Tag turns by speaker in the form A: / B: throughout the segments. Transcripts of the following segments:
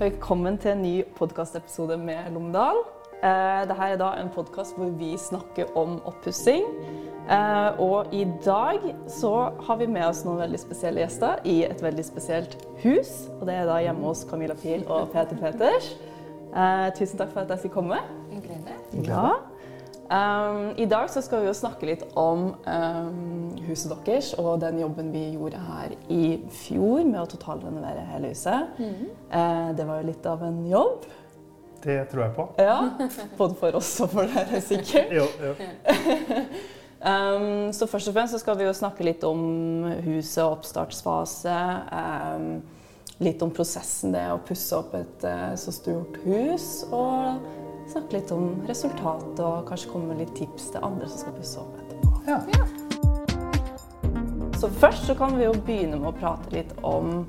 A: Velkommen til en ny podkastepisode med Lomdal. Eh, Dette er da en podkast hvor vi snakker om oppussing. Eh, og i dag så har vi med oss noen veldig spesielle gjester i et veldig spesielt hus. Og det er da hjemme hos Camilla Pil og Peter Peters. Eh, tusen takk for at jeg fikk komme.
B: En glede.
A: Ja. Um, I dag så skal vi jo snakke litt om um, huset deres og den jobben vi gjorde her i fjor med å totalrenovere hele huset. Eh, det var jo litt av en jobb.
C: Det tror jeg på.
A: Ja, Både for oss og for dere, sikkert.
C: Jo, jo.
A: Um, så først og fremst så skal vi jo snakke litt om huset, og oppstartsfase. Um, litt om prosessen det å pusse opp et uh, så stort hus. Og snakke litt om resultatet og kanskje komme med litt tips til andre som skal pusse opp etterpå.
C: Ja.
A: Så først så kan vi jo begynne med å prate litt om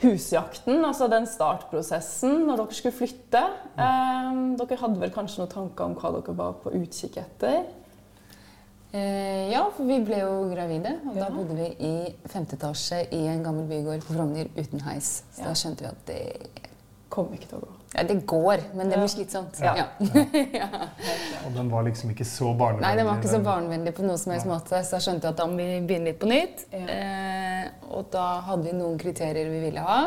A: husjakten, altså den startprosessen når dere skulle flytte. Um, dere hadde vel kanskje noen tanker om hva dere var på utkikk etter?
B: Eh, ja, for vi ble jo gravide, og
A: Ja.
B: da bodde vi i femte etasje i en gammel bygård på Frogner uten heis. Så
A: Ja.
B: da skjønte vi at det
A: Kom ikke til å gå.
B: Ja, det går, men det blir slitsomt.
A: Ja.
B: Ja.
C: Og den var liksom ikke så barnevennlig.
B: Nei, den var ikke så barnevennlig på noe som helst måte, så da skjønte jeg at da må vi begynne litt på nytt.
A: Ja.
B: Eh, og da hadde vi noen kriterier vi ville ha.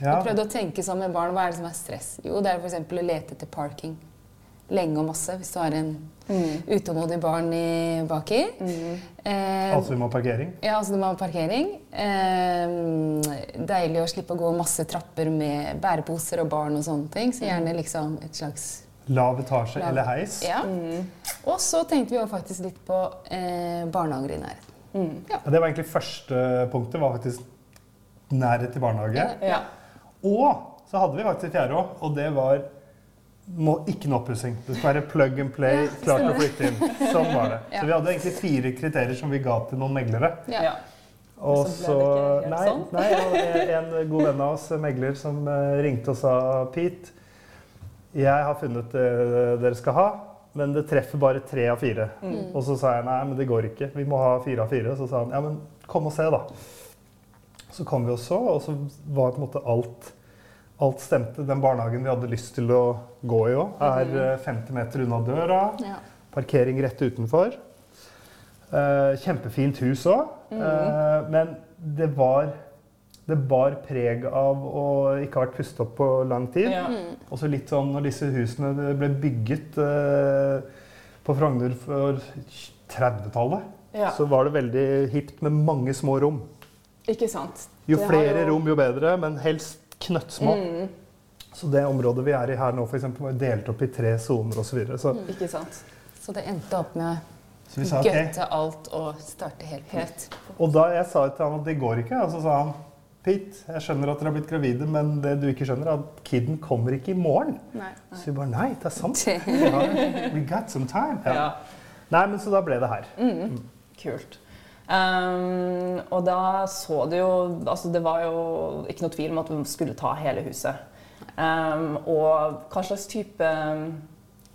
C: Ja.
B: Vi prøvde å tenke sånn med barn, hva er det som er stress? Jo, det er f.eks. å lete etter parking. Lenge og masse, hvis du har en
A: Mm.
B: utålmodig barn i baki. Eh,
C: Altså vi må ha parkering.
B: Ja, altså du må ha parkering. Eh, deilig å slippe å gå masse trapper med bæreposer og barn og sånne ting. Så gjerne liksom et slags
C: Lav etasje
B: Lav-
C: eller heis.
B: Ja. Og så tenkte vi jo faktisk litt på eh, barnehager i nærheten.
A: Mm.
C: Ja, Det var egentlig første punktet, var faktisk nærhet til barnehage.
A: Ja.
C: Og så hadde vi faktisk fjerde òg, og det var må, ikke noe oppussing. Det skal være plug and play,
B: Ja,
C: klart å flytte inn. Sånn var det.
B: Ja.
C: Så vi hadde egentlig fire kriterier som vi ga til noen meglere.
B: Ja.
C: Og
A: så ble det ikke helt
C: Nei,
A: sånn?
C: nei og en god venn av oss, megler, som eh, ringte og sa Pete, jeg har funnet det dere skal ha, men det treffer bare tre av fire.
A: Mm.
C: Og så sa jeg nei, men det går ikke. Vi må ha fire av fire. Og Så sa han ja, men kom og se, da. Så kom vi og så, og så var på en måte alt Alt stemte. Den barnehagen vi hadde lyst til å gå i òg, er eh, 50 meter unna døra.
B: Ja.
C: Parkering rett utenfor. Eh, kjempefint hus òg. men det var, det bar preg av å ikke ha vært pustet opp på lang tid.
A: Ja.
C: Og så litt sånn når disse husene ble bygget eh, på Frogner for 30-tallet,
A: Ja.
C: så var det veldig hipt med mange små rom.
A: Ikke sant?
C: Jo
A: Det
C: flere
A: jo-
C: rom, jo bedre, men helst knøttsmå.
A: Mm.
C: Så det området vi er i her nå, for eksempel, var delt opp i tre soner osv. Så, videre. så,
A: Ikke sant?
B: Så det endte opp med
C: så
B: å
C: sa okay.
B: gøtte alt og starte helt på nytt.
C: Og da jeg sa til han at det går ikke, så sa han Pete, jeg skjønner at dere har blitt gravide, men det du ikke skjønner, er at kiden kommer ikke i morgen.
B: Nei.
C: Så vi bare nei, det er sant. We got some time. Ja.
A: Ja.
C: Nei, men så da ble det her.
A: Mm. Kult. Um, og da så du jo Altså, det var jo ikke noe tvil om at vi skulle ta hele huset. Um, og hva slags type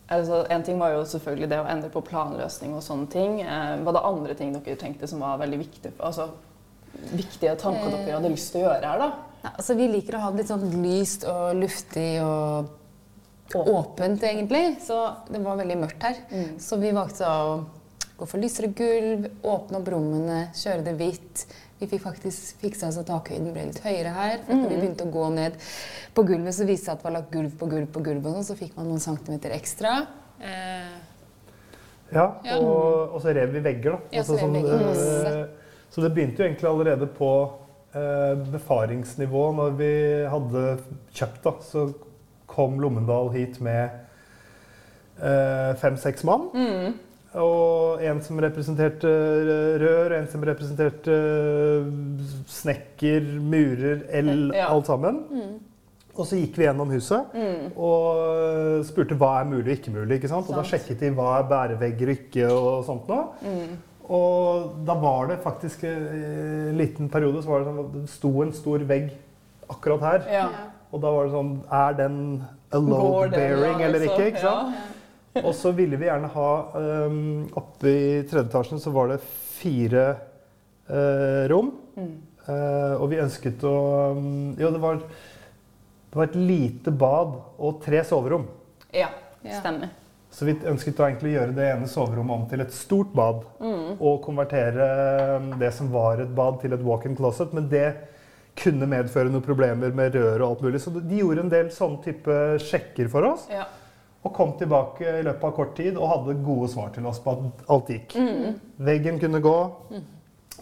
A: altså, En ting var jo selvfølgelig det å endre på planløsning og sånne ting. Um, var det andre ting dere tenkte som var veldig viktige? Altså, viktige tanker dere hadde lyst til å gjøre her, da?
B: Ja, altså, vi liker å ha det litt sånn lyst og luftig og åpent, egentlig. Så det var veldig mørkt her.
A: Mm.
B: Så vi valgte å gå for lysere gulv, åpne opp rommene, kjøre det hvitt. Vi fikk faktisk fiksa så takhøyden ble litt høyere her. For når vi begynte å gå ned på gulvet, så viste det seg at det var lagt gulv på gulv på gulv. Og sånn, så fikk man noen centimeter ekstra. Eh,
C: Ja,
B: Ja.
C: Og, og så rev vi vegger, da.
B: Ja, så rev vi
C: sånn,
B: vegger.
C: Øh, så det begynte jo egentlig allerede på øh, befaringsnivå når vi hadde kjøpt, da. Så kom Lommendal hit med øh, fem-seks mann.
A: Mm.
C: Og en som representerte rør, en som representerte snekker, murer, el,
A: Ja.
C: alt sammen.
B: mm.
C: Og så gikk vi gjennom huset
A: Mm.
C: og spurte hva er mulig og ikke mulig. ikke sant? Og da sjekket de hva er bærevegger og ikke og sånt noe.
A: Mm.
C: Og da var det faktisk eh, en liten periode så var det sånn at det sto en stor vegg akkurat her.
A: Ja.
C: Og da var det sånn Er den a load
A: det,
C: bearing
A: ja,
C: eller
A: altså?
C: ikke? ikke sant? Og så ville vi gjerne ha um, Oppe i tredje etasjen så var det fire uh, rom.
A: Mm.
C: Uh, og vi ønsket å um, Jo, det var Det var et lite bad og tre soverom.
A: Ja,
B: det
A: stemmer.
C: Så vi ønsket å gjøre det ene soverommet om til et stort bad. Og konvertere um, det som var et bad, til et walk-in closet. Men det kunne medføre noen problemer med rør og alt mulig. Så de gjorde en del sånne type sjekker for oss.
A: Ja.
C: Og kom tilbake i løpet av kort tid og hadde gode svar til oss på at alt gikk. Veggen kunne gå.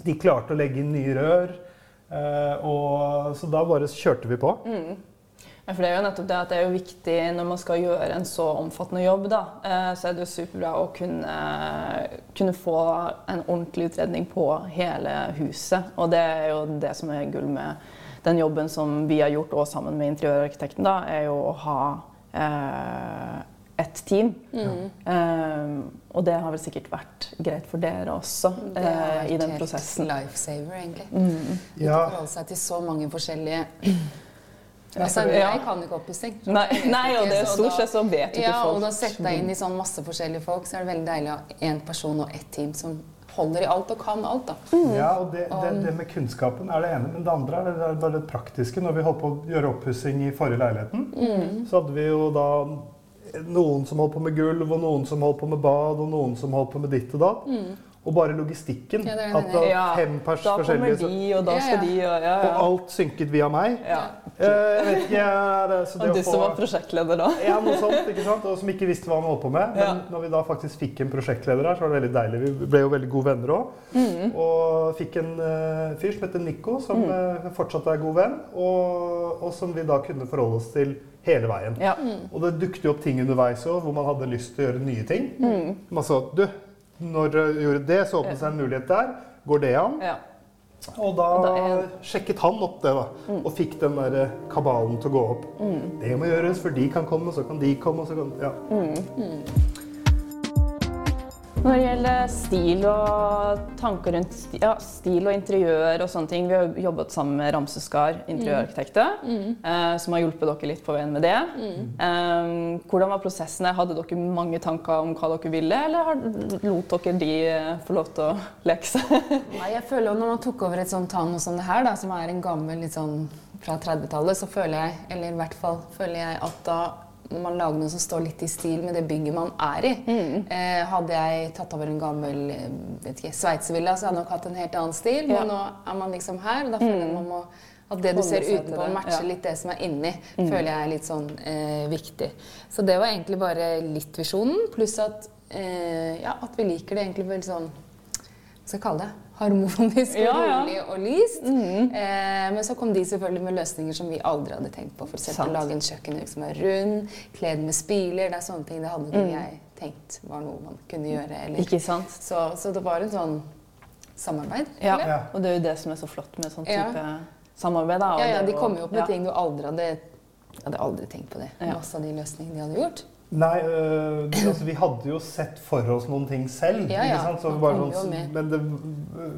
C: De klarte å legge inn nye rør. eh, Og, så da bare kjørte vi på.
A: Ja, for det er jo nettopp det at det er jo viktig når man skal gjøre en så omfattende jobb, da, eh, så er det jo superbra å kunne, kunne få en ordentlig utredning på hele huset. Og det er jo det som er gull med den jobben som vi har gjort, og sammen med interiørarkitekten, da, er jo å ha et team. Eh, og det har vel sikkert vært greit for dere også
B: Det
A: har
B: vært
A: i den
B: helt
A: prosessen.
B: lifesaver, egentlig. Mm.
C: Ja,
B: forholde seg til så mange forskjellige Altså,
A: Ja.
B: Jeg kan ikke oppussing.
A: Nei, nei, og det er stort sett så vet ikke
B: Ja,
A: folk.
B: og da setter jeg inn i sånn masse forskjellige folk, så er det veldig deilig å ha én person og ett team som holder i alt og kan alt, da.
C: ja og det, det, det med kunnskapen er det ene. Men det andre er det, det er bare det praktiske. Når vi holdt på å gjøre oppussing i forrige leiligheten, så hadde vi jo da noen som holdt på med gulv, og noen som holdt på med bad, og noen som holdt på med ditt og datt. Og bare logistikken.
B: Ja, det det.
C: at
B: det.
C: var
A: Ja,
C: fem pers
A: Da kommer
C: forskjellige så-
A: de, og da
B: Ja,
A: skal de, og ja,
C: Og alt synket via meg.
A: ja.
C: Eh, ikke, ja, det, så det
A: Og
C: å
A: du som var prosjektleder da?
C: Ja, noe sånt, ikke sant? Og som ikke visste hva han holdt på med. Men
A: Ja.
C: når vi da faktisk fikk en prosjektleder her, så var det veldig deilig. Vi ble jo veldig gode venner òg.
A: Mm.
C: Og fikk en uh, fyr som heter Nico, som eh, fortsatt er god venn. Og, og som vi da kunne forholde oss til hele veien.
A: Ja.
C: Og det dukket jo opp ting underveis òg, hvor man hadde lyst til å gjøre nye ting.
A: Mm.
C: Man sa du, når du gjorde det, så åpnet seg en mulighet der. Går det an?
A: ja.
C: Og da,
A: Og da er-
C: sjekket han opp det, da. Og fikk den der eh, kabalen til å gå opp. Det må gjøres, for de kan komme, så kan de komme, så kan Ja.
A: Når det gjelder stil og tanker rundt sti- ja, stil og interiør og sånne ting, vi har jobbet sammen med Ramseskar interiørarkitekter, eh, som har hjulpet dere litt på veien med det. Eh, hvordan var prosessen? Hadde dere mange tanker om hva dere ville, eller har, lot dere de eh, få lov til å leke seg?
B: Nei, jeg føler jo Når man tok over et sånt tann som det her, da, som er en gammel litt sånn fra 30-tallet, så føler jeg, eller i hvert fall føler jeg at da når man lager noe som står litt i stil med det bygget man er i eh, Hadde jeg tatt over en gammel eh, sveitservilla, så hadde jeg nok hatt en helt annen stil.
A: Ja.
B: Men nå er man liksom her, og da føler jeg man må at det du ser utenpå, matcher litt det som er inni, føler jeg er litt sånn eh, viktig. Så det var egentlig bare litt visjonen, pluss at, eh, ja, at vi liker det egentlig veldig sånn skal jeg kalle det? Harmonisk og
A: Ja, ja.
B: rolig og lyst. Eh, men så kom de selvfølgelig med løsninger som vi aldri hadde tenkt på. F.eks.
A: å
B: lage en kjøkkenhuk som er rund, kledd med spiler. Det er sånne ting det hadde ikke jeg tenkt var noe man kunne gjøre. Eller.
A: Ikke sant?
B: Så, så det var en sånn samarbeid.
A: Ja.
B: eller?
C: Ja.
A: Og det er jo det som er så flott med sånn
B: Ja.
A: type samarbeid. Da, og
B: Ja, ja, de
A: kommer
B: kom jo opp med
A: ja.
B: ting du aldri hadde Jeg hadde aldri tenkt på det.
A: Ja.
B: Masse av de løsningene de hadde gjort.
C: Nei, øh, altså, vi hadde jo sett for oss noen ting selv.
B: Ja, ja.
C: Ikke sant? Så bare sånn, men det, øh,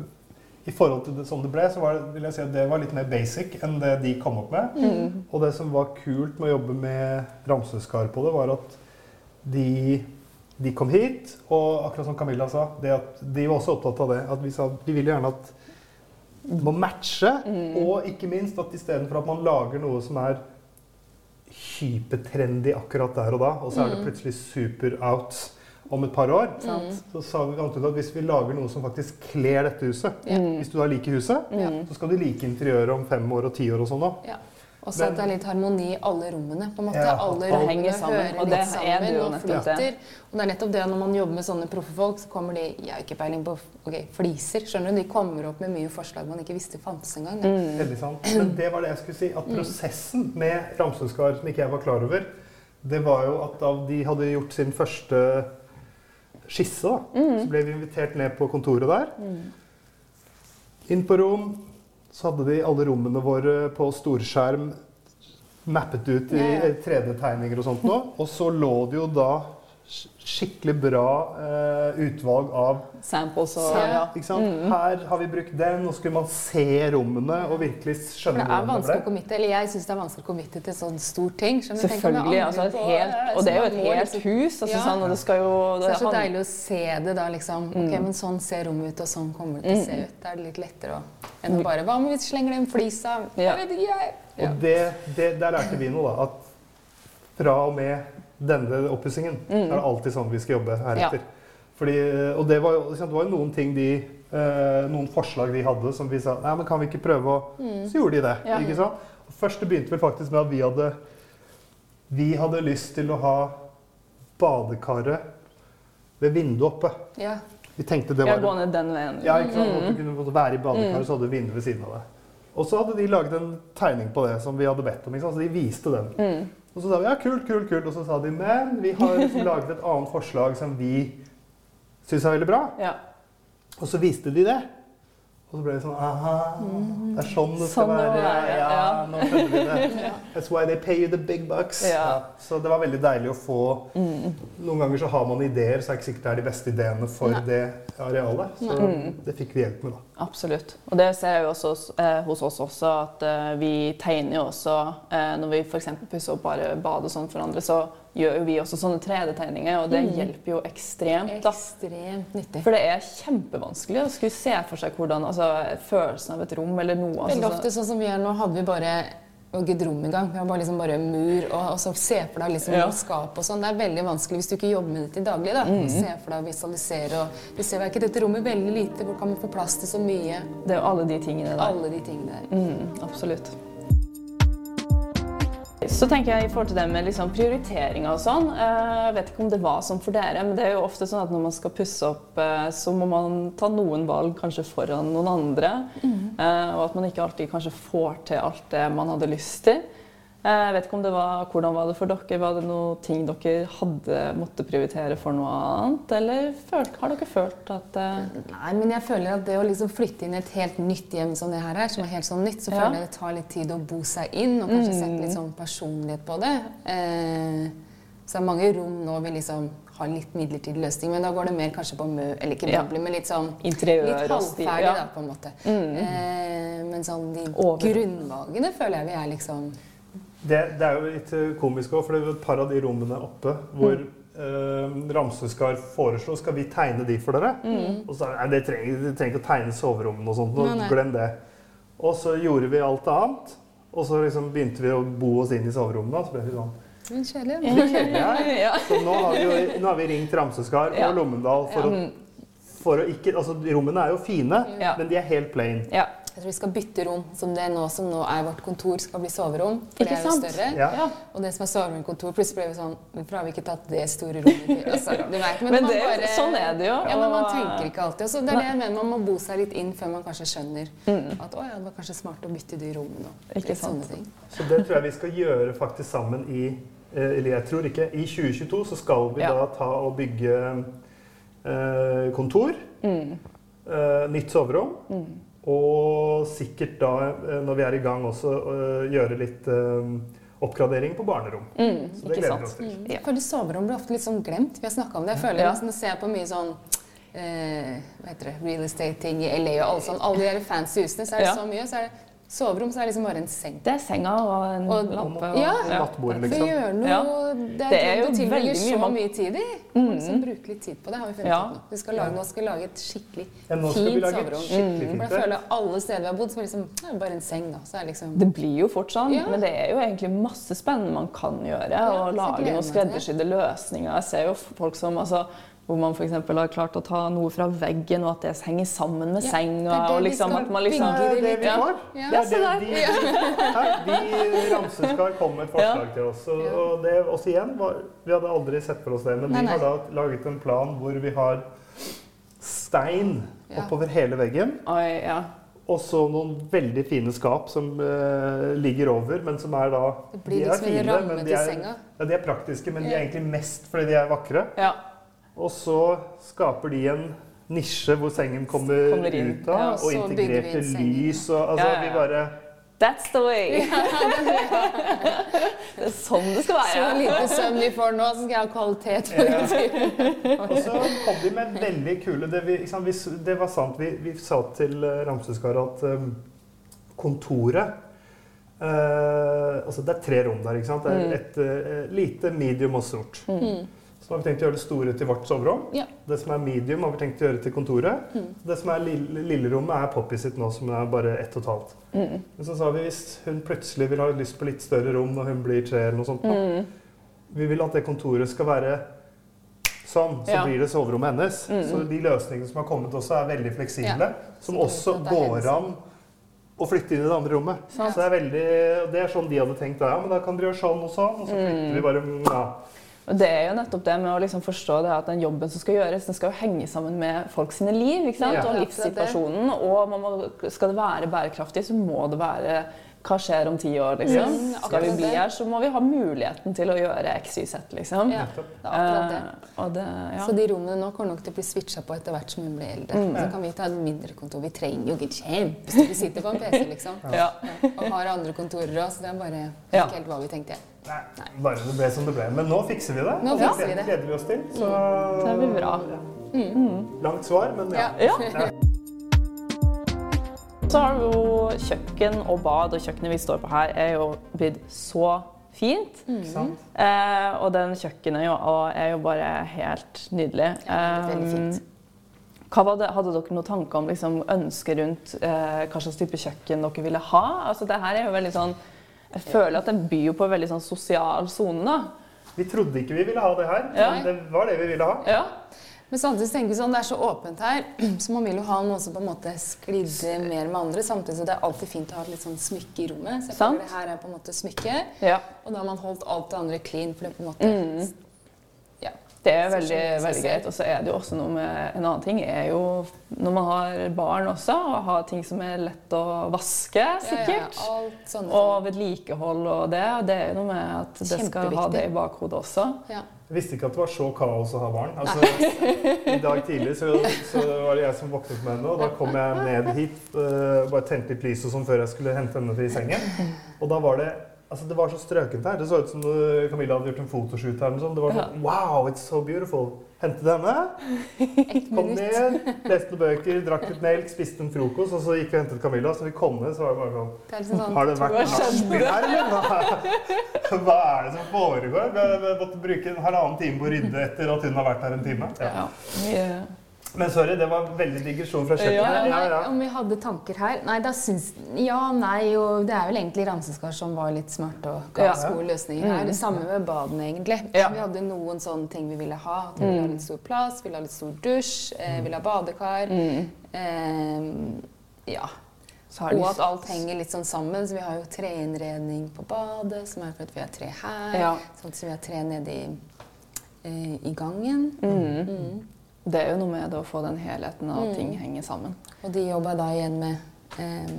C: i forhold til det som det ble, så var det, vil jeg si at det var litt mer basic enn det de kom opp med.
B: Mm.
C: Og det som var kult med å jobbe med Ramsøskar på det, var at de, de kom hit, og akkurat som Camilla sa, det at de var også opptatt av det. At vi sa vi vil gjerne at det må matche, og ikke minst at istedenfor at man lager noe som er hypertrendy akkurat der og da, og så er det plutselig super out om et par år, så sa vi ut at hvis vi lager noe som faktisk kler dette huset. Hvis du da liker huset,
B: Ja.
C: så skal du like interiøret om fem år og ti år og sånn òg.
B: Ja. Og så at det er litt harmoni i alle rommene. på en måte.
C: Ja,
B: alle rommene
A: sammen,
B: hører
A: og
B: litt sammen og
A: nettopp
B: flyter.
A: det.
B: Og det er nettopp det når man jobber med sånne proffe folk, så kommer de Jeg har ikke peiling på ok, fliser. skjønner du? De kommer opp med mye forslag man ikke visste fantes engang. Mm.
C: Veldig sant. Men det var det jeg skulle si. At prosessen med Ramsøskar, som ikke jeg var klar over, det var jo at da de hadde gjort sin første skisse, da, så ble vi invitert ned på kontoret der. Inn på rom. Så hadde de alle rommene våre på storskjerm mappet ut i
B: Ja, ja.
C: 3D-tegninger og sånt noe. Og så lå det jo da skikkelig bra uh, utvalg av
A: Samples og
B: Så-
A: ja.
C: ikke sant? Her har vi brukt den, og skulle man se rommene og virkelig skjønne
B: det er
C: hvordan det
B: vanskelig å
C: ble.
B: committe, eller jeg syns det er vanskelig å committe til sånn stor ting.
A: Selvfølgelig. Altså et helt, og det er jo et helt
B: liksom-
A: hus. Altså,
B: Ja.
A: sånn, og det skal jo
B: Så det er så deilig å se det da, liksom. Ok, men sånn ser rommet ut, og sånn kommer det til å se ut. Da er det litt lettere å enn å bare Hva om vi slenger den flisa?
A: Ja.
B: Jeg vet ikke, jeg. Ja.
C: Og det, det, der lærte vi noe, da. At fra og med denne oppussingen
A: Mm.
C: er det alltid sånn vi skal jobbe heretter. Fordi, og det var, jo, noen ting de eh, Noen forslag de hadde som vi sa Nei, men kan vi ikke prøve å Så gjorde de det.
A: Ja.
C: ikke sant? Og først det begynte vel faktisk med at vi hadde Vi hadde lyst til å ha badekaret ved vinduet oppe.
B: Ja.
C: Vi tenkte det
A: Ja,
C: var
A: gå ned den veien.
C: ja, ikke sant? At du kunne være i badekaret, så hadde du vinduet ved siden av deg. Og så hadde de laget en tegning på det som vi hadde bedt om. Ikke sant? Så de viste den.
A: Mm.
C: Og så sa vi ja, kult, kult, kult. Og så sa de men vi har liksom laget et annet forslag som vi syns er veldig bra.
A: Ja.
C: Og så viste de det. Og så ble det sånn aha, det er sånn det skal
A: Sånn
C: være.
A: være,
C: Ja,
A: ja.
C: nå skjønner vi det. That's why they pay you the big bucks.
A: Ja.
C: Så det var veldig deilig å få
A: Mm.
C: Noen ganger så har man ideer, så er det ikke sikkert det er de beste ideene for
B: Nei.
C: det arealet. Så
A: Nei.
C: det fikk vi hjelp med, da.
A: Absolutt. Og det ser jeg jo også eh, hos oss også, at eh, vi tegner jo også eh, Når vi f.eks. pusser opp bare bad og sånn for andre, så gjør jo vi også sånne 3D-tegninger, og det hjelper jo ekstremt. da.
B: Ekstremt nyttig.
A: For det er kjempevanskelig å skulle se for seg hvordan, altså, følelsen av et rom eller noe.
B: Veldig
A: Altså,
B: ofte sånn som vi gjør nå, hadde vi bare og et rom engang. Vi har bare, liksom bare mur og, og så se for deg liksom
A: Ja.
B: skap og sånn. Det er veldig vanskelig hvis du ikke jobber med det til daglig. da.
A: Mm.
B: Se for deg og visualisere. og Du ser ikke dette rommet veldig lite, hvor kan vi få plass til så mye?
A: det er jo alle de tingene der.
B: Alle de tingene der.
A: Mm, absolutt. Så tenker jeg i forhold til det med liksom prioriteringer og sånn. eh, Jeg vet ikke om det var sånn for dere, men det er jo ofte sånn at når man skal pusse opp, eh, så må man ta noen valg kanskje foran noen andre. Mm. Og at man ikke alltid kanskje får til alt det man hadde lyst til. Eh, Jeg vet ikke om det var, Hvordan var det for dere? Var det noen ting dere hadde måttet prioritere for noe annet? Eller har dere følt at uh...
B: Nei, men jeg føler at det å liksom flytte inn i et helt nytt hjem som det her er, som er helt sånn nytt, så
A: Ja.
B: føler jeg det tar litt tid å bo seg inn og kanskje sette litt sånn personlighet på det. Eh, så det er mange rom nå vi liksom har litt midlertidig løsning, men da går det mer kanskje på mø... Eller ikke
A: Ja.
B: men litt sånn
A: interiør
B: Litt halvferdig,
A: Ja.
B: da, på en måte.
A: Mm.
B: Eh, men sånn de
A: Over.
B: grunnvalgene føler jeg vi er liksom
C: Det, det er jo litt eh, komisk òg, for det er jo et par av de rommene oppe hvor eh, Ramseskar foreslo skal vi tegne de for dere. Og så nei, det trenger, de trenger ikke å tegne soverommene og sånt.
B: Nei, nei.
C: Glem det. Og så gjorde vi alt annet. Og så liksom begynte vi å bo oss inn i soverommene. Og så ble vi sånn
B: Men kjedelig.
C: «Det er kjedelig.
A: Ja.
C: Så nå har vi, jo, nå har vi ringt Ramseskar og
A: Ja.
C: Lommendal for, å, for å ikke Altså, rommene er jo fine,
A: Ja.
C: men de er helt plain.
A: ja.
B: Jeg tror vi skal bytte rom. Som det nå som nå er vårt kontor, skal bli soverom. For
A: Ikke
B: det er jo større.
C: Ja.
A: ja.
B: Og det som er soveromkontor, plutselig ble vi sånn Hvorfor har vi ikke tatt det store rommet til altså, du vet, men,
A: Men
B: man
A: det,
B: bare,
A: sånn er det jo.
B: Ja, men man tenker ikke alltid. Så det er det jeg mener, Man må bo seg litt inn før man kanskje skjønner
A: Mm.
B: at å ja, det var kanskje smart å bytte de rommene. og
A: Ikke
B: litt
A: sant.
B: sånne ting.
C: Så det tror jeg vi skal gjøre faktisk sammen i eh, Eller jeg tror ikke. I 2022 så skal vi
A: Ja.
C: da ta og bygge eh, kontor.
A: Mm.
C: eh, nytt soverom. Og sikkert da, eh, når vi er i gang, også eh, gjøre litt eh, oppgradering på barnerom.
A: Mm,
C: Så det gleder vi oss
A: sant.
C: til.
B: Jeg føler soverom blir ofte litt sånn glemt. Vi har snakka om det. Jeg føler
A: Ja.
B: nesten å se på mye sånn eh, hva heter det, real estate-ting i LA og alle sånn, alle de der fancy husene. Så er det
A: Ja.
B: så mye. Så er det soverom, så er det liksom bare en seng.
A: Det er senga og en
B: Og-
A: lampe. Og,
B: Ja.
C: Nattbord,
B: For
C: liksom.
B: å gjøre noe
A: Ja.
B: Det er,
A: Det er jo
B: tilbringer
A: veldig mye
B: så mye tid i.
A: Mm.
B: Liksom bruke litt tid på det, har vi funnet
A: Ja.
B: ut nå. Vi skal lage, nå skal vi lage et skikkelig
C: Ja, nå skal vi
B: fint
C: lage
B: soverom.
C: skikkelig
B: For jeg føler alle steder vi har bodd, så er det liksom, det er bare en seng, da. Så er det liksom
A: Det blir jo fort sånn,
B: Ja.
A: men det er jo egentlig masse spennende man kan gjøre.
B: Ja,
A: og lage noen
B: det.
A: skreddersydde løsninger. Jeg ser jo folk som altså, hvor man f.eks. har klart å ta noe fra veggen, og at det henger sammen med
B: Ja,
A: senga.
B: det er det
A: og
B: vi
A: liksom
B: skal
A: at man liksom
C: Det er det vi
A: Ja.
C: får.
B: Ja.
C: Det er det de, her, de Ramseskar kom med et forslag til oss. Og, og det også igjen var, Vi hadde aldri sett for oss det, men
B: Nei, nei.
C: vi har da laget en plan hvor vi har stein
B: Ja.
C: oppover hele veggen.
A: Oi, ja.
C: Og så noen veldig fine skap som uh, ligger over, men som er da
B: Det blir
C: de er
B: liksom en
C: fine,
B: ramme
C: men de
B: til
C: er,
B: senga.
C: ja, de er praktiske, men de er egentlig mest fordi de er vakre.
A: ja.
C: Og så skaper de en nisje hvor sengen kommer,
A: Kommer
C: ut av,
A: ja,
C: og integrerte lys og altså,
A: Ja, ja, ja.
C: vi bare
A: That's the way! det er sånn det skal være.
B: Så lite søvn vi får nå, så skal jeg ha kvalitet på
C: Ja.
B: det.
C: Og så kom de med veldig kule Det, vi, sant, vi, det var sant. Vi, vi sa til Ramsøskaret at um, kontoret uh, Altså det er tre rom der. ikke sant? Det er
A: Mm.
C: et uh, lite, medium og stort.
A: Mm.
C: Har vi tenkt å gjøre det store til vårt soverom.
B: Ja.
C: Det som er medium, har vi tenkt å gjøre til kontoret.
B: Mm.
C: Det som er lille, lillerommet, er Poppy sitt nå, som er bare ett og et halvt.
A: Mm.
C: Men så sa vi hvis hun plutselig vil ha lyst på litt større rom når hun blir tre, eller noe sånt, da.
A: Mm.
C: vi vil at det kontoret skal være sånn, så
A: Ja.
C: blir det soverommet hennes.
A: Mm.
C: Så de løsningene som har kommet også, er veldig fleksible. Som også går an å flytte inn i det andre rommet.
A: Sant.
C: Så det er veldig, det er sånn de hadde tenkt. Ja, men da kan dere gjøre sånn og sånn, og så flytter
A: Mm.
C: vi bare ja.
A: Og det er jo nettopp det med å liksom forstå det at den jobben som skal gjøres, den skal jo henge sammen med folk sine liv ikke sant?
C: Ja.
A: og livssituasjonen. Og man må, skal det være bærekraftig, så må det være hva skjer om ti år, liksom.
B: Mm,
A: Skal vi bli her, så må vi ha muligheten til å gjøre x, y, z, liksom.
B: Ja, det er det.
A: Uh, og det, ja.
B: Så de rommene nå kommer nok til å bli switcha på etter hvert som hun blir eldre.
A: Mm.
B: Så kan vi ta et mindre kontor. Vi trenger jo ikke kjempestore sitter på en PC, liksom.
A: ja.
B: Ja, og har andre kontorer òg, så det er bare
A: Ja.
B: ikke helt hva vi tenkte.
C: Nei, bare det ble som det ble. Men nå fikser vi det.
B: Nå fikser vi
C: det gleder vi oss til. Så
A: Det blir bra.
C: langt svar, men ja.
B: Ja.
A: Ja. Så har du jo kjøkken og bad, og kjøkkenet vi står på her, er jo blitt så fint.
C: Sant?
A: Eh, og den kjøkkenet jo, og er jo bare helt nydelig.
B: Ja, det veldig fint.
A: Eh, hva hadde dere noen tanker om liksom, ønsker rundt eh, hva slags type kjøkken dere ville ha? Altså, det her er jo veldig sånn, jeg føler at den byr jo på en veldig sånn sosial sone. da.
C: Vi trodde ikke vi ville ha det her,
A: Ja.
C: men det var det vi ville ha.
A: Ja.
B: Men samtidig tenker vi sånn, det er så åpent her, så man vil jo ha noe som på en måte sklidde mer med andre. Samtidig så det er alltid fint å ha et litt sånn smykke i rommet. Så jeg føler det her er på en måte smykke.
A: ja.
B: Og da har man holdt alt det andre clean, for det på en måte
A: Mm. Det er veldig, veldig greit. Og så er det jo også noe med En annen ting er jo når man har barn også, å ha ting som er lett å vaske, sikkert.
B: Ja, ja,
A: Og vedlikehold og det. og Det er jo noe med at det skal ha det i bakhodet også.
B: Ja.
C: Jeg visste ikke at det var så kaos å ha barn. Altså, I dag tidlig så, så var det jeg som våknet med henne, og da kom jeg ned hit. Uh, bare tente litt lys og sånn før jeg skulle hente henne til sengen. Og da var det altså det var så strøkent her. Det så ut som Camilla hadde gjort en fotoshoot her. Sånn. Det var sånn Wow, it's so beautiful. Hentet henne. Kom ned, leste noen bøker, drakk litt melk, spiste en frokost, og så gikk vi og hentet Camilla. Så vi kom ned, så var det bare sånn
B: liksom sånn
C: Har det vært nachspiel her, eller? Hva, er det som foregår? Vi måttet bruke en halvannen time på å rydde etter at hun har vært her en time. Ja.
A: Ja.
C: Men sorry, det var veldig digresjon fra kjøkkenet. Ja,
B: Nei,
C: ja.
B: Om vi hadde tanker her? Nei, da syns Ja, nei, og det er vel egentlig Ramseskar som var litt smart og ga
A: Ja.
B: gode løsninger her. Det samme med badene, egentlig.
A: Ja.
B: Vi hadde noen sånne ting vi ville ha. At vi ville ha litt stor plass, ville ha litt stor dusj, eh, ville ha badekar.
A: Mm.
B: Eh, ja.
A: Så har de-
B: Og at alt henger litt sånn sammen. Så vi har jo treinnredning på badet, som er for at vi har tre her.
A: Ja.
B: Sånn at vi har tre nede i, eh, i gangen.
A: Mm.
B: Mm.
A: Det er jo noe med det å få den helheten av at ting henger sammen.
B: Og de jobba da igjen med eh,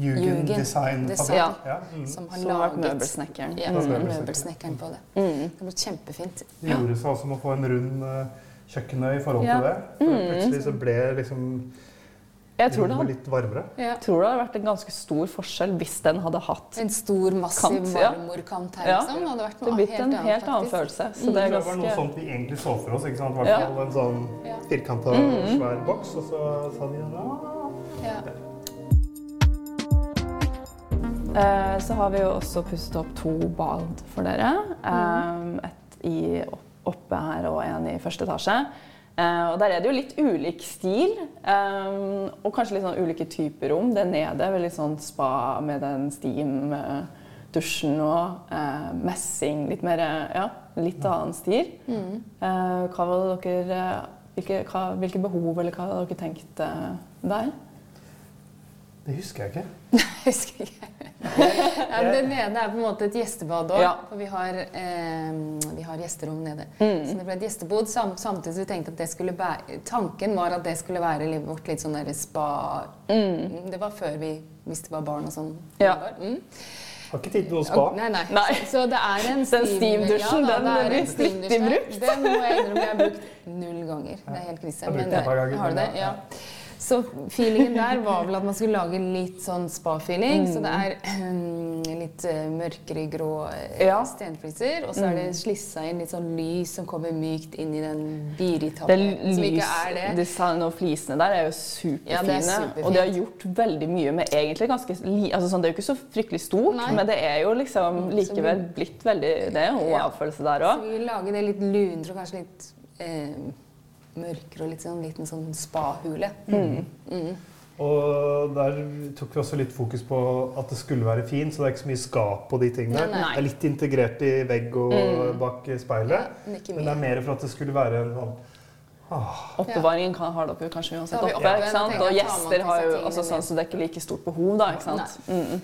C: Jugend
B: Jugend
C: Design
B: Design.
A: Ja.
C: Ja. Mm.
B: som har
A: Som
B: laget
A: møbelsnekkeren.
B: Ja,
C: Mm.
B: er
C: Møbelsnekkeren.
B: møbelsnekkeren på det.
A: Mm.
B: Det ble kjempefint.
C: Det gjorde seg altså med å få en rund uh, kjøkkenøy i forhold
A: Ja.
C: til det. For
A: Mm.
C: plutselig så ble liksom
A: Jeg tror det, hadde,
C: litt varmere.
B: Ja.
A: tror det hadde vært en ganske stor forskjell hvis den hadde hatt
B: En stor, massiv
A: Kant,
B: marmorkant her,
A: Ja.
B: liksom. Det hadde vært noe
A: blitt en
B: helt
A: annen,
B: annen
A: følelse. Så
C: Det
A: det er
C: var noe sånt vi egentlig så for oss. ikke sant? I hvert
A: Ja.
C: fall en sånn firkanta,
A: Mm.
C: svær boks, og så sa de ja.
B: Ja.
A: Eh, Så har vi jo også pusset opp to bad for dere. Mm. Et i, oppe her og en i første etasje. Eh, Og der er det jo litt ulik stil, eh, og kanskje litt sånn ulike typer rom. Det nede er vel litt sånn spa med den steam, eh, og messing. Litt mer ja, litt annen stil.
B: Mm.
A: Hva var det dere hvilke, hva, hvilke behov eller hva hadde dere tenkt der?
C: Det husker jeg ikke.
B: Jeg husker ikke. Ja, den det er på en måte et gjestebad òg.
A: Ja.
B: For vi har, eh, vi har gjesterom nede.
A: Mm.
B: Så det ble et gjestebod sam samtidig som vi tenkte at det skulle bære Tanken var at det skulle være livet vårt litt sånn derre spa
A: Mm.
B: Det var før vi visste hva barn og sånn
A: Ja.
B: var. Mm.
C: Har ikke tid til noe spa.
B: Nei, nei.
A: Nei.
B: Så det er en
A: Den steamdusjen,
B: ja,
A: den blir flittig brukt.
B: Den må jeg innrømme jeg har brukt null ganger. Det er helt krise.
C: Jeg har brukt
B: men
C: den et par ganger,
B: Har du det? Ja,
C: Ja.
B: Så feelingen der var vel at man skulle lage litt sånn spa-feeling. Så det er um, litt uh, mørkere grå uh,
A: Ja.
B: stenfliser. Og så er det slissa inn litt sånn lys som kommer mykt inn i den
A: Det
B: biritappen. Som ikke er det.
A: design og flisene der er jo superfine.
B: Ja, det er superfint.
A: og de har gjort veldig mye med egentlig ganske altså sånn, Det er jo ikke så fryktelig stort,
B: Nei.
A: men det er jo liksom likevel blitt veldig Det
B: Og
A: avfølelse der
B: Så vi vil lage det litt lunere og kanskje litt eh, mørkere og litt sånn liten sånn spahule. Mm.
C: Og der tok vi også litt fokus på at det skulle være fint, så det er ikke så mye skap på de tingene.
B: Nei, nei.
C: Det er litt integrert i vegg og bak speilet.
B: Ja, men
C: Men det er mer for at det skulle være en sånn ah,
A: Oppbevaringen kan har det kanskje uansett oppe. ikke sant? Og gjester har jo altså, sånn, så det er ikke like stort behov, da. ikke sant? Mm.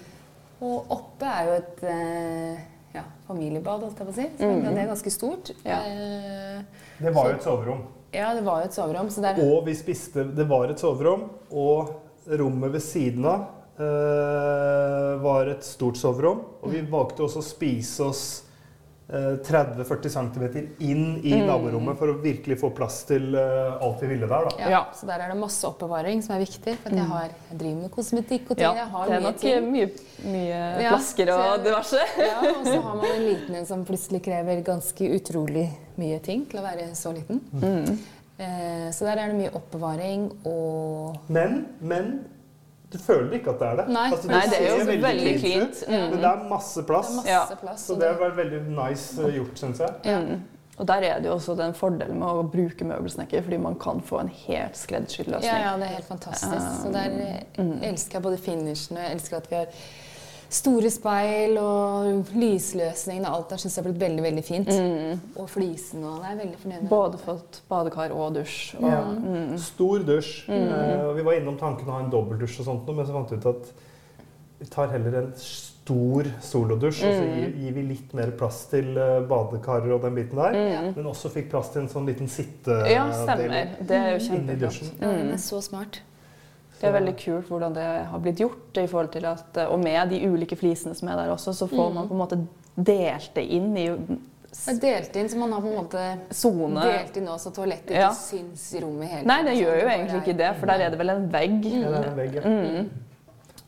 B: Og oppe er jo et eh, ja, familiebad, holdt jeg på å si. Så Det er ganske stort.
A: Ja.
B: Eh,
C: Det var jo et soverom.
B: Ja, det var jo et soverom, så der
C: Og vi spiste Det var et soverom, og rommet ved siden av eh, var et stort soverom. Og vi valgte også å spise oss eh, 30-40 cm inn i naborommet for å virkelig få plass til eh, alt vi ville der. da.
B: ja,
A: Ja.
B: Så der er det masse oppbevaring som er viktig. For at jeg, har, jeg driver med kosmetikk og ting.
A: Ja,
B: jeg har
A: det er
B: mye
A: nok
B: ting.
A: mye, mye
B: Ja,
A: flasker og diverse.
B: Ja, og så har man en liten en som plutselig krever ganske utrolig mye ting til å være så liten.
A: Mm.
B: Eh, så der er det mye oppbevaring og
C: Men, men du føler ikke at det er det.
B: Nei.
C: Altså,
A: Nei, det er jo
C: veldig,
A: veldig
C: klint.
A: cleant. Mm.
C: Men det er masse plass.
B: det er masse plass.
C: Så det vært veldig nice eh, gjort, syns jeg.
A: Mm. Og der er det jo også den fordelen med å bruke møbelsnekker, fordi man kan få en helt skreddersydd løsning.
B: Ja, ja, det er helt fantastisk. Så der eh,
A: Mm.
B: elsker jeg både finishen og jeg elsker at vi har store speil og lysløsningene. alt der syns jeg har blitt veldig, veldig fint.
A: Mm.
B: Og flisen og det er veldig fornøyd.
A: Både fått badekar og dusj. Og,
C: Ja.
A: mm.
C: Stor dusj. Mm. og vi var innom tanken å ha en dobbeltdusj, og sånt, men så fant vi ut at vi tar heller en stor solodusj, og så
A: Mm.
C: gir, gir vi litt mer plass til eh, badekarer og den biten der.
A: Mm.
C: Men også fikk plass til en sånn liten sittedel
A: Ja, stemmer. Det er jo
C: Inni dusjen.
B: Ja,
A: Mm.
B: er så smart.
A: Det er veldig kult hvordan det har blitt gjort. i forhold til at, Og med de ulike flisene som er der også, så får man på en måte delt det inn i
B: delt inn, så man har på en måte
A: Zone.
B: delt inn også, så toalettet
A: Ja.
B: ikke syns i rommet hele
A: Nei, det gjør
B: sånn
A: jo egentlig ikke det, for der er det vel en vegg.
C: Ja, det er en vegg, ja.
A: Mm.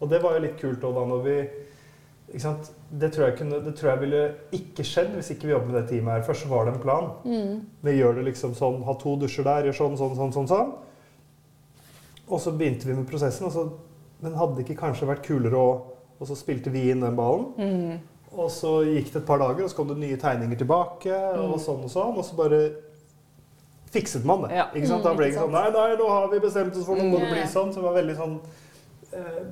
C: Og det var jo litt kult òg, da når vi ikke sant? Det, tror jeg kunne, det tror jeg ville ikke skjedd hvis ikke vi jobbet med det teamet her. Først var det en plan.
B: Mm.
C: Vi gjør det liksom sånn, ha to dusjer der, gjør sånn, sånn, sånn, sånn. sånn. Og så begynte vi med prosessen, så, men hadde det ikke kanskje vært kulere å Og så spilte vi inn den ballen.
A: Mm.
C: Og så gikk det et par dager, og så kom det nye tegninger tilbake, og sånn og sånn. Og så bare fikset man det.
A: Ja.
C: Ikke sant? Da ble det ikke sånn Nei, nei, nå har vi bestemt oss for noe, må det
B: Mm.
C: bli sånn. Så det var veldig sånn eh,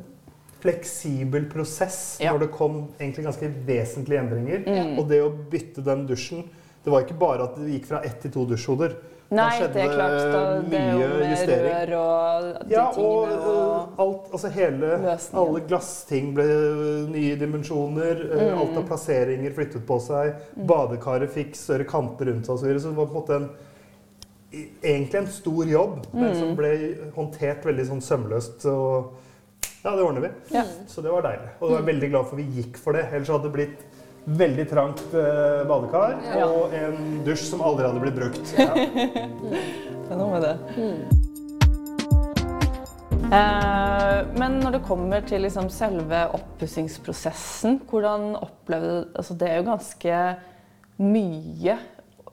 C: fleksibel prosess
A: Ja.
C: når det kom egentlig ganske vesentlige endringer.
A: Mm.
C: Og det å bytte den dusjen Det var ikke bare at det gikk fra ett til to dusjhoder.
A: Nei,
C: skjedde
A: det klart. Da, det
C: mye
A: med
C: justering.
A: rør og de
C: Ja, og
A: tingene. Og,
C: alt, altså hele,
A: Løsningen.
C: alle glassting ble øh, nye dimensjoner.
A: Mm.
C: Alt av plasseringer flyttet på seg. Badekaret fikk større kanter rundt seg osv. Så, så det var på en måte en, egentlig en stor jobb, men
A: Mm.
C: som ble håndtert veldig sånn sømløst. Og ja, det ordner vi.
A: Ja.
C: Så det var deilig. Og jeg er veldig glad for vi gikk for det. Ellers hadde det blitt veldig trangt eh, badekar
A: Ja.
C: og en dusj som aldri hadde blitt brukt. Ja.
A: Det er noe med det. Eh, men når det kommer til liksom selve oppussingsprosessen, hvordan opplevde du altså Det er jo ganske mye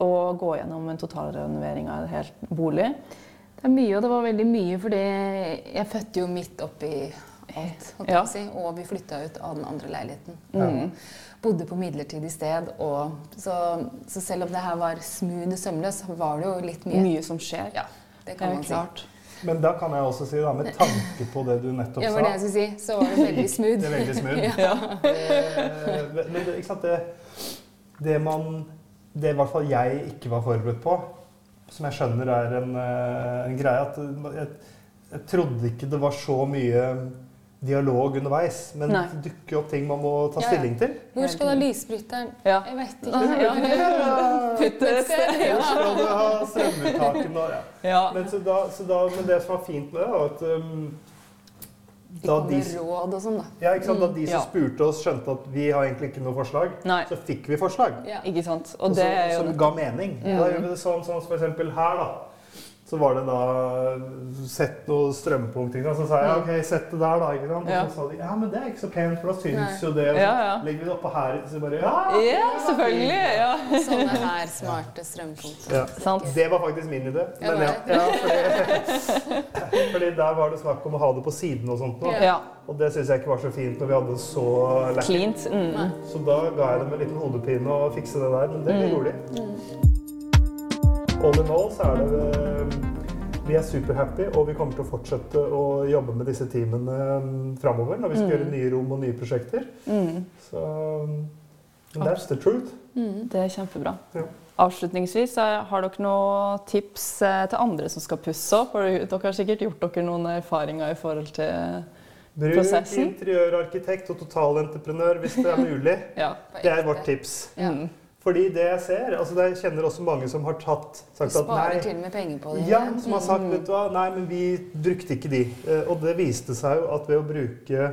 A: å gå gjennom en totalrenovering av en hel bolig.
B: Det er mye, og det var veldig mye, fordi jeg fødte jo midt oppi alt.
A: Ja.
B: Si, og vi flytta ut av den andre leiligheten.
A: Mm.
B: Bodde på midlertidig sted. Og, så, så selv om det her var smooth og sømløs, var det jo litt mye.
A: Mye som skjer.
B: Ja, det
A: det
B: kan
A: det
B: man si.
C: Men da kan jeg også si, da, med tanke på det du nettopp
B: Ja,
C: sa
B: var det jeg skulle si. Så var det veldig smooth.
C: Det er veldig smooth.
B: Ja.
C: det, Men det, ikke sant, det, det man Det i hvert fall jeg ikke var forberedt på, som jeg skjønner er en, eh, en greie at jeg, jeg trodde ikke det var så mye dialog underveis, men
A: Nei.
C: det dukker opp ting man må ta
B: Ja, ja.
C: stilling til.
B: Hvor skal da lysbryteren?
A: Ja.
B: Jeg vet ikke.
A: ja.
B: Putt et sted.
C: Hvor skal du ha strømuttaket nå? ja.
A: Ja.
C: Men, så da, så da, men det som var fint med det, var at um, da de,
B: råd og sånn, da.
C: ja, ikke sant, da de som
A: Ja.
C: spurte oss, skjønte at vi har egentlig ikke noe forslag,
A: Nei,
C: så fikk vi forslag.
B: Ja.
A: ikke sant. Og
C: Og
A: det er jo
C: som ga mening. Da gjør vi det sånn, sånn som for eksempel her, da. Så var det da Sett noen strømpunkter. Så sa jeg OK, sett det der, da. ikke sant? Og så sa de ja, men det er ikke så pent, for da syns
B: Nei.
C: jo det. Og så
A: Ja, ja.
C: legger vi det oppå her. Så bare ja!
A: Ja, selvfølgelig. Ja.
B: Sånne her smarte strømpunkter.
C: Ja.
A: Sant.
C: Det var faktisk min idé. Men ja, ja fordi, fordi der var det snakk om å ha det på siden og sånt. Da.
A: ja.
C: Og det syns jeg ikke var så fint når vi hadde så lett.
A: Mm.
C: Så da ga jeg dem en liten hodepine og fikse det der, men det
A: Mm.
C: gjorde de. All in all så er det eh, Vi er superhappy, og vi kommer til å fortsette å jobbe med disse teamene framover når vi skal gjøre nye rom og nye prosjekter.
A: Mm.
C: Så that's the truth.
A: Det er kjempebra.
C: Ja.
A: Avslutningsvis, har dere noen tips eh, til andre som skal pusse opp? Dere har sikkert gjort dere noen erfaringer i forhold til
C: Bruk
A: Prosessen.
C: interiørarkitekt og totalentreprenør hvis det er mulig.
A: Ja.
C: Det er vårt tips.
B: Ja.
A: Mm.
C: Fordi det jeg ser altså Jeg kjenner også mange som har tatt sagt at nei,
B: til og med penger på det.
C: Ja, som har sagt vet du hva, nei, men vi brukte ikke de. Eh, Og det viste seg jo at ved å bruke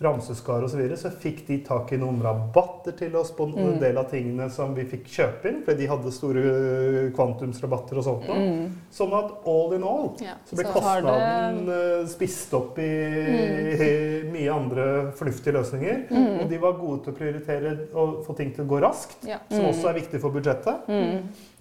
C: ramseskar osv., så, videre, så fikk de tak i noen rabatter til oss på en
A: Mm.
C: del av tingene som vi fikk kjøpe inn, fordi de hadde store eh, kvantumsrabatter og sånt. noe.
A: Mm.
C: Sånn at all in all
B: Ja,
C: så ble
B: så
A: kostnaden det-
C: eh, spist opp i mye andre fornuftige løsninger.
A: Mm.
C: Og de var gode til å prioritere og få ting til å gå raskt,
B: Ja.
C: som
A: Mm.
C: også er viktig for budsjettet.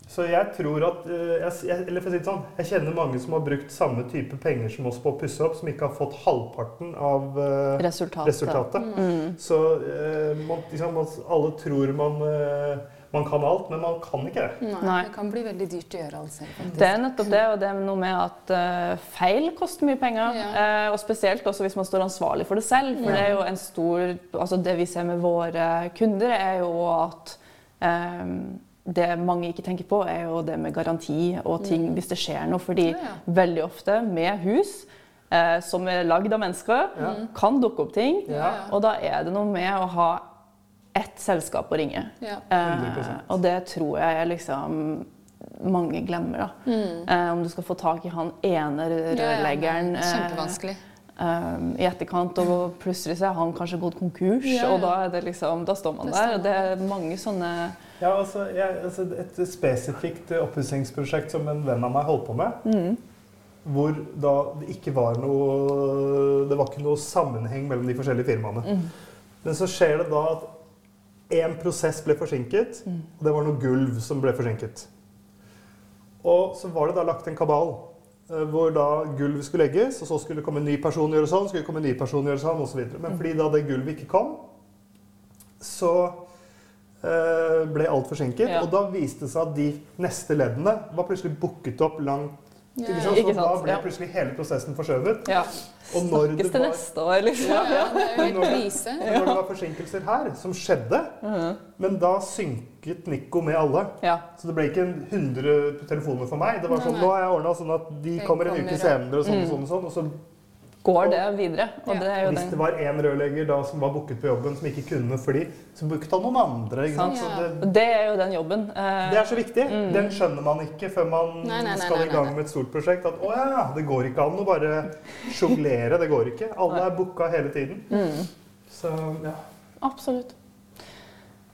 C: Så jeg tror at eh, jeg, Eller for å si det sånn, jeg kjenner mange som har brukt samme type penger som oss på å pusse opp, som ikke har fått halvparten av eh,
A: Resultatet.
C: resultatet.
A: Mm.
C: Så eh, man, liksom, man, alle tror man, man kan alt, men man kan ikke det.
B: Nei. Det kan bli veldig dyrt å gjøre alt selv. faktisk.
A: Det er nettopp det, og det er noe med at feil koster mye penger.
B: Ja.
A: eh, og spesielt også hvis man står ansvarlig for det selv. For det er jo en stor Altså det vi ser med våre kunder, er jo at eh, det mange ikke tenker på, er jo det med garanti og ting hvis det skjer noe. Fordi
B: Ja, ja.
A: veldig ofte med hus eh, som er lagd av mennesker,
C: Ja.
A: kan dukke opp ting.
C: Ja.
A: Og da er det noe med å ha ett selskap å ringe.
B: Ja.
A: Eh, og det tror jeg er liksom mange glemmer. da. Eh, om du skal få tak i han ene rørleggeren
B: Ja, ja,
A: eh,
B: Kjempevanskelig.
A: Eh, i etterkant, og plutselig så er han kanskje gått konkurs,
B: Ja, ja.
A: og da, er det liksom, da står man der. Og det er mange sånne
C: Ja, altså, jeg, altså Et spesifikt oppussingsprosjekt som en venn av meg holdt på med, hvor da det ikke var noe Det var ikke noe sammenheng mellom de forskjellige firmaene. Men så skjer det da at én prosess ble forsinket, og det var noe gulv som ble forsinket. Og så var det da lagt en kabal. Eh, Hvor da gulv skulle legges, og så skulle det komme en ny person og gjøre sånn, skulle det komme en ny person og gjøre sånn, osv. Men fordi da det gulvet ikke kom, så eh, ble alt forsinket.
A: Ja.
C: Og da viste det seg at de neste leddene var plutselig booket opp langt ikke sant?
A: Ikke
C: Så da
A: sant,
C: ble
A: ja.
C: plutselig hele prosessen forskjøvet.
A: Ja.
C: Og når det
A: Snakkes til neste år, liksom.
B: Ja, ja, det er jo krise.
C: når det var forsinkelser her, som skjedde, men da synket Nico med alle.
A: Ja.
C: Så det ble ikke 100 telefoner for meg. Det var sånn,
B: nei.
C: nå har jeg ordna sånn at de kommer en uke senere, og sånn,
A: Mm.
C: sånn, og sånn. Og så
A: Går det videre. Og
B: Ja.
A: det er jo
C: hvis det
A: det.
C: var én rørlegger da som var booket på jobben, som ikke kunne fly, så booket han noen andre. Ikke sant? Så det,
A: det er jo den jobben. Eh,
C: det er så viktig.
A: Mm.
C: Den skjønner man ikke før man
B: Nei, nei, nei,
C: skal i gang
B: nei.
C: med et stort prosjekt. At å ja, det går ikke an å bare sjonglere. Det går ikke. Alle er booka hele tiden.
A: Mm.
C: Så ja.
A: Absolutt.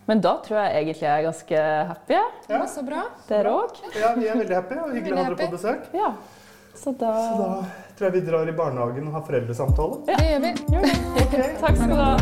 A: Men da tror jeg egentlig jeg er ganske happy.
C: Ja.
B: Så bra.
A: Dere òg?
C: ja, vi er veldig happy og hyggelig å ha dere på besøk.
A: Ja. Så da,
C: Så da tror jeg vi drar i barnehagen og har foreldresamtale.
B: Ja, Det gjør vi.
C: Okay.
A: Takk skal du ha.